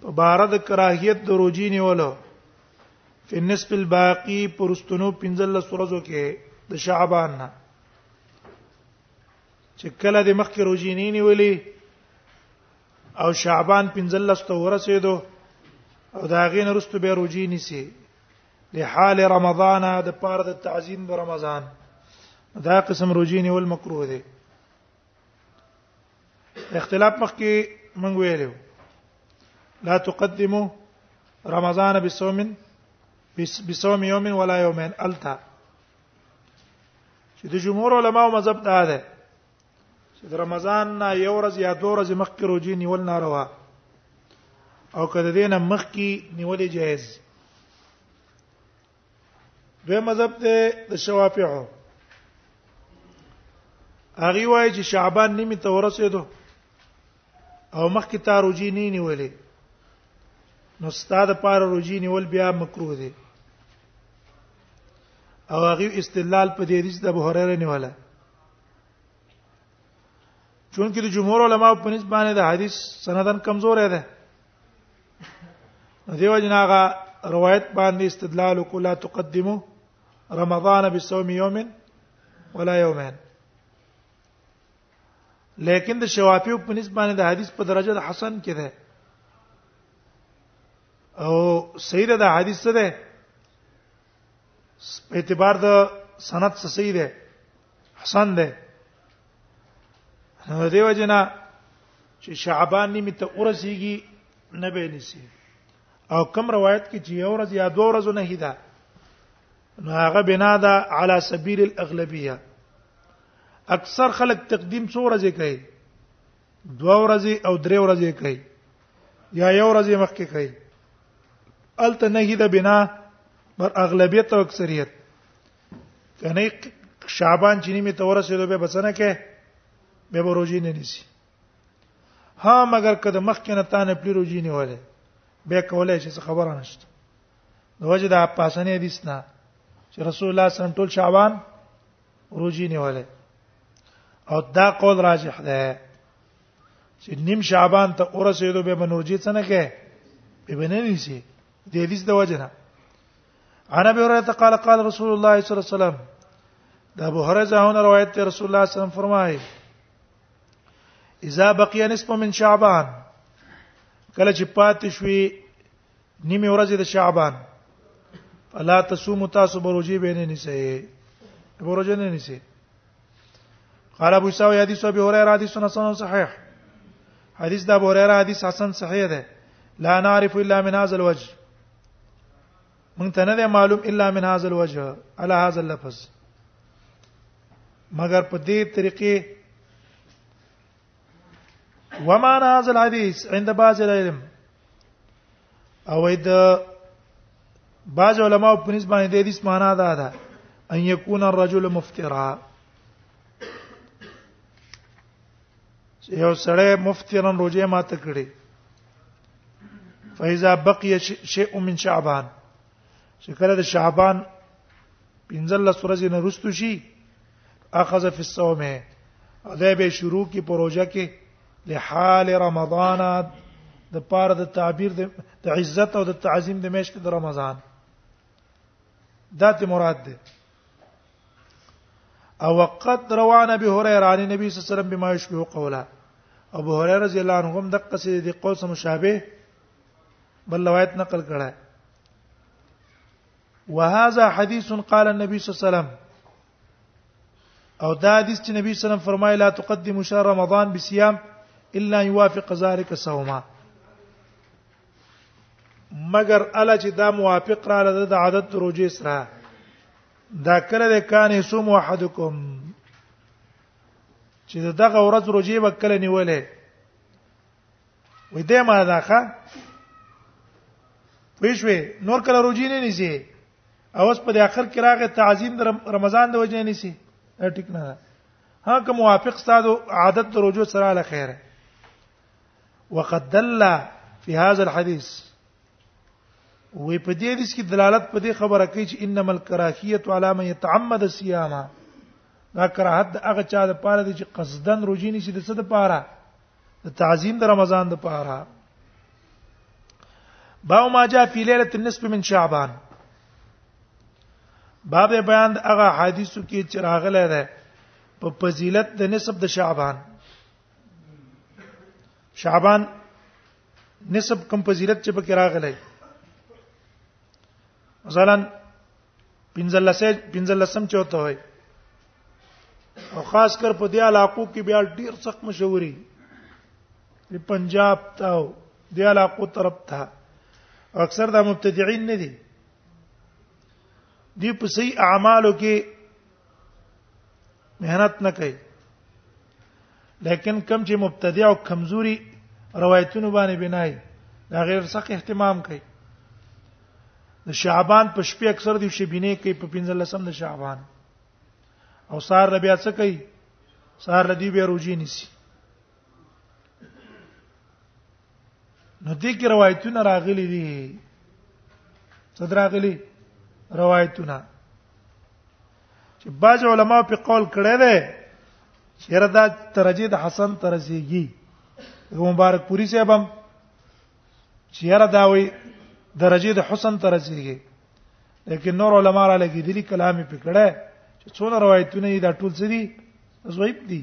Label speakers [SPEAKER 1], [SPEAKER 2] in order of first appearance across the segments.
[SPEAKER 1] په بار د کراهیت د روجی نیولو په نسب الباقی پرستونو 15 ورځو کې د شعبان نه چې کله د مخکې روجی نه نیولې او شعبان 15 ته ورسېدو او دا غین رستو به روجی نیسی د حال رمضان د پاره د تعظیم د رمضان دا قسم روجی نیول مکروه دی اختلاف مخکې مونږ ویلو لا تقدمو رمضان بصوم بصوم يوم ولا يومين التا چې د جمهور علماو مذهب دا ده چې د رمضان نه یو ورځ یا دوه ورځې مخکې روزي نیول ناروا او کله دینه مخکې نیولې جایز دوی مذهب ته د شوافیعو هغه وای چې شعبان نیمه ته ورسېدو او مخکې تا روجی نه نیولې نو ستاده پار روجی نیول بیا مکروه دي او هغه استدلال په دې حدیث د ابو هريره نیوله چونکه د جمهور علماو په نسبت باندې د حدیث سندن کمزور دی دیو جناغه روایت باندې استدلال کولا تقدمو رمضان بصوم يوم ولا يومين لیکن د شوافی په نسبت باندې د حدیث په درجه د حسن کې ده او صحیح ده د حدیث څه ده په اعتبار د سند څه صحیح ده حسن ده نو دیو جنا چې شعبان نیمه ته ورسیږي نه به نسی او کم روایت کې چې یو ورځ یا دوه ورځې نه هیدا نو هغه بنا ده علی سبیل الاغلبیه اکثر خلک تقدیم څو ورځې کوي دوه ورځې او درې ورځې کوي یا یو ورځې مخکې کوي الته نه هیدا بنا بر اغلبیت او اکثریت کنه شعبان چې نیمه ته ورسېدو به بسنه کې به بروجي نه نيسي ها مگر کده مخکنه تانه پلی روجي نه وله به کولای شي خبره نشته د وجه د پاسنې حدیث نه چې رسول الله صلی الله علیه وسلم ټول شعبان روجي نه وله او دا قول راجح ده چې نیم شعبان ته ورسېدو به بنورجي څنګه کې به بننی سي د حدیث د وجه نه عن ابي هريره قال قال رسول الله صلى الله عليه وسلم دا ابو هريره ځاونه روایت ته رسول الله صلی الله علیه وسلم فرمایي اذا بقي نصف من شعبان کله چې پاتې شوي نیمه ورځ د شعبان فلا تصوم تاسو بروجي به نه نسئ بروجي نه نسئ قال ابو ساوي حديث ابي هريره حديث حسن صحيح حديث ابو هريره حديث حسن صحيح ده لا نعرف الا من هذا الوجه مونږ ته نه معلوم الا من هاذ الوجه على هاذ اللفظ مگر په دې طریقې ومان هاذ الحديث عند بعض العلم او د بعض علماء په نسبت باندې د حدیث معنا دا ده ان يكون الرجل مفترا یو سړی مفترن روزه ما ته کړی فاذا بقي شيء من شعبان چې کله د شعبان پنځل سورځې نه رستو شي اخذ فی الصوم ادا به شروع کی پروژه کې لحال رمضان د پاره د تعبیر د عزت او د تعظیم د میاشت د رمضان دا ته مراد ده او وقد روان ابي هريره عن النبي صلى الله عليه وسلم بما يشبه قوله ابو هريره رضی الله عنه هم دغه څه دي قول سم مشابه بل روایت نقل کړه وهذا حديث قال النبي صلى الله عليه وسلم او دا حدیث چې نبی صلی الله علیه وسلم فرمایي لا تقدم شهر رمضان بصيام الا يوافق ذلك صوما مگر الا چې دا موافق را لده د عادت روجې سره دا کله د کان یسوم وحدکم چې دغه ورځ روجې وکړه نیولې وې دې ما داخه پېښوي نور کله روجې نه نیسی اوس په اخر کې راغې تعظیم د رمضان د وجې نیسی ټیک نه ها کوم موافق ستاسو عادت د روجو سره له خیره وقد دل في هذا الحديث وې په دې حدیث کې دلالت په دې خبره کوي چې انما الکراهیه علی من يتعمد الصيام دا کراهت د هغه چا د پاره دی چې قصدن روزي نشي د څه د پاره د تعظیم د رمضان د پاره باو ما جاء فی ليله النصف من شعبان باب بیان د هغه حدیثو کې چې راغلی دی په فضیلت د نصف د شعبان شعبان نسب کم فضیلت چې پکې راغلی مثلا پنځلسه پنځلسم چوته وای او خاص کر په دې علاقو کې بیا ډیر سخت مشهوري په پنجاب ته او دې علاقو طرف ته اکثر دا مبتدعين نه دي دي په سي اعمالو کې مهنت نه کوي لیکن کم چې مبتدع او کمزوري روایتونه باندې بنای دا غیر سخت اهتمام کوي د شعبان په شپې اکثر دی شي بینه کوي په 15 د شعبان او سار ربیا څه کوي سار لدی به روزي نسی نو دې کې روایتونه راغلي دي څه راغلي روایتونه چې بعض علما په قول کړه ده چې ردا ترجی د حسن ترجیږي مبارک پوری صاحب هم چې ردا وي درجه د حسن ترجیږي لیکن نور علما را لګیدلی کلام په کړه چې څونه روایتونه دي دا ټول څه دي ضعیف دي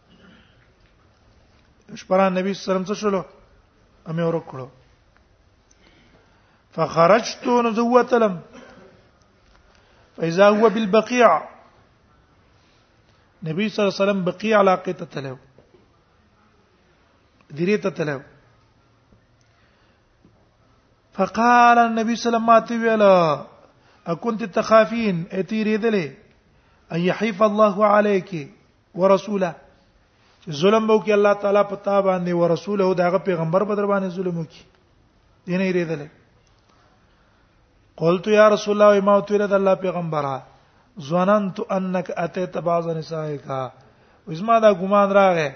[SPEAKER 1] شپره نبی صلی الله علیه وسلم څه شلو امه ورک کړو فخرجت نزوتلم فاذا هو بالبقيع نبی صلی الله علیه وسلم بقیع علاقه ته تلو دیره ته تلو فقال النبي صلى الله عليه وسلم ویلا اكنت تخافين اتي ريدلي ان يحيف الله عليك ورسوله چې ظلم وکي الله تعالی په تا باندې ورسوله داغه پیغمبر په در باندې ظلم وکي دین یې ریدل قلت یا رسول الله ما تو رد الله پیغمبره ظننت انك اتيت بعض نسائك وزما دا ګمان راغې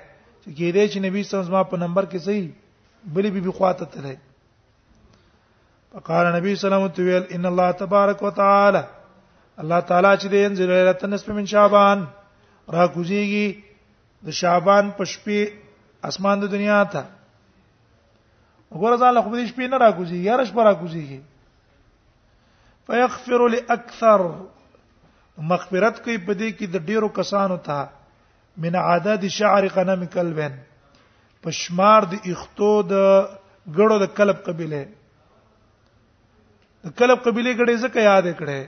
[SPEAKER 1] چې کې دې چې نبی صلی الله علیه وسلم په نمبر کې صحیح بلې بي بي خواته تلې فقال نبی صلی الله علیه وسلم ویل ان الله تبارک وتعالى الله تعالی چې دین ذلالت نسب من شعبان را کوزیږي د شعبان په شپې اسمان د دنیا ته وګوره ځان له خو دې شپې نه را کوزیږي یا رش پر را کوزیږي فیغفر لاکثر مغفرت کوي په دې کې د ډیرو کسانو ته من عدد شعر قنم کلبن پشمار د اختو د ګړو د کلب قبيله د کلب قبيله ګړې زکه یاد کړي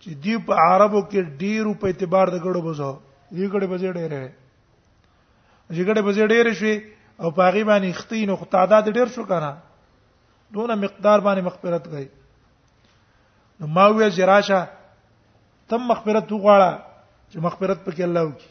[SPEAKER 1] چې دی په عربو کې ډیرو په اعتبار د ګړو بزو دی ګړې بزې ډېرې دی ګړې بزې ډېرې شوې او په هغه باندې اختی نو تعداد ډېر شو کنه دونه مقدار باندې مغفرت غي نو ما وی جراشه تم مغفرت وغواړه چې مغفرت پکې الله وکي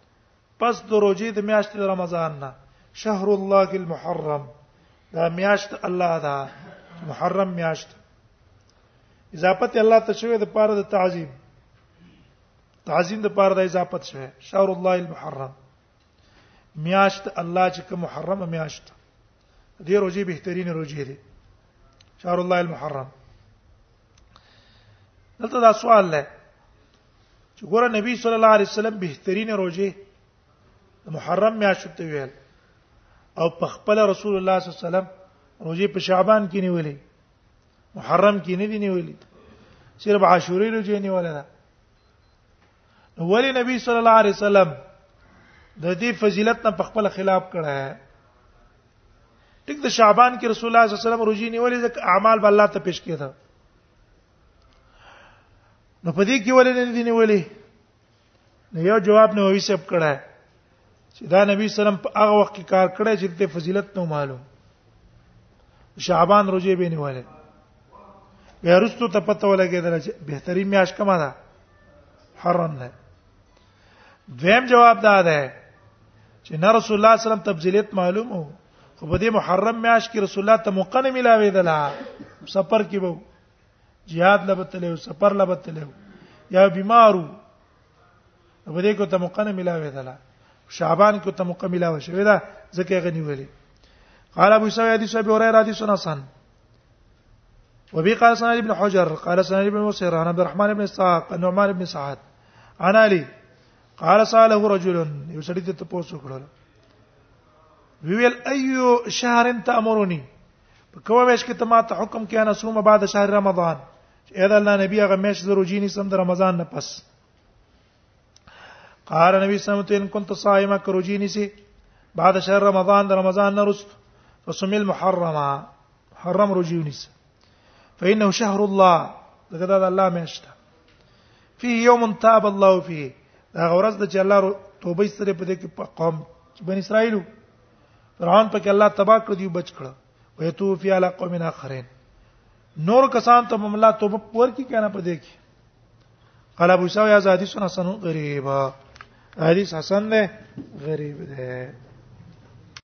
[SPEAKER 1] پس د روزي د میاشت د رمضان نه شهر الله المحرم دا میاشت الله دا محرم میاشت اضافت الله ته شوی د پاره د تعظیم تعظیم د پاره د اضافت شوی شهر الله المحرم میاشت الله چې کوم محرم میاشت دې روزي بهترین روزي دي شهر الله المحرم دلته دا سوال لای چې ګوره نبی صلی الله علیه وسلم بهترین روزه محرم میاشت ته ویل او په خپل رسول الله صلی الله علیه وسلم روزه په شعبان کې نیولې محرم کې نه دی نیولې صرف عاشورې روزه نیولې ده نو ولی نبی صلی الله علیه وسلم د دې فضیلت نه په خپل خلاف کړه ہے ټیک د شعبان کې رسول الله صلی الله علیه وسلم روزي نیولې ځکه اعمال به الله ته پیش کړي نو په دې کې ولې نه دي نیولې نو یو جواب نه وی سب کړه چې دا نبی سلام په هغه وخت کې کار کړی چې ته فضیلت نو معلوم شعبان روزه به نیولې بیا رستو ته پته ولګېدل چې بهتري میاش کما ده حرم ده دویم جواب دا ده چې نه رسول الله صلی الله علیه وسلم تبذیلیت معلوم وو خو په دې محرم میاش کې رسول الله ته موقع نه ملاوي دلا سفر کې وو jihad لبتلو سفر لبتلو یا بیمارو په دې کو ته مقنه ملاوي ده شعبان کو ته مقنه ملاوي شوی دا ځکه غنی ویلي قال ابو سعيد حديث ابي هريره حديث حسن وبي قال سنة ابن حجر قال سنة ابن مسير عن عبد الرحمن بن اسحاق النعمان بن سعد عن علي قال ساله رجل يسريت تپوسو کړل ویل ايو شهر تامرني په کومه مېش کې ته ما ته حکم کې انا صوم بعد شهر رمضان اې دا الله نبی هغه مېش زرو جینی سم د رمضان نه پس قال نبی صلی الله علیه وسلم كنت صائما كرجيني سي بعد شهر رمضان د رمضان نه رست فصوم المحرم حرم رجيوني سي فانه شهر الله دغه د الله مېشته فيه يوم تاب الله فيه دا غورز د چې الله توبه ستري په دې کې قوم بني اسرائيلو فرعون پکې الله تبا کړ دی بچ کړ وې تو فی علی قوم اخرین نور کسان ته مملا توبه پور کی کنه په دې کې قال ابو ساو یا حدیث حسن غریبا حدیث حسن ده غریب ده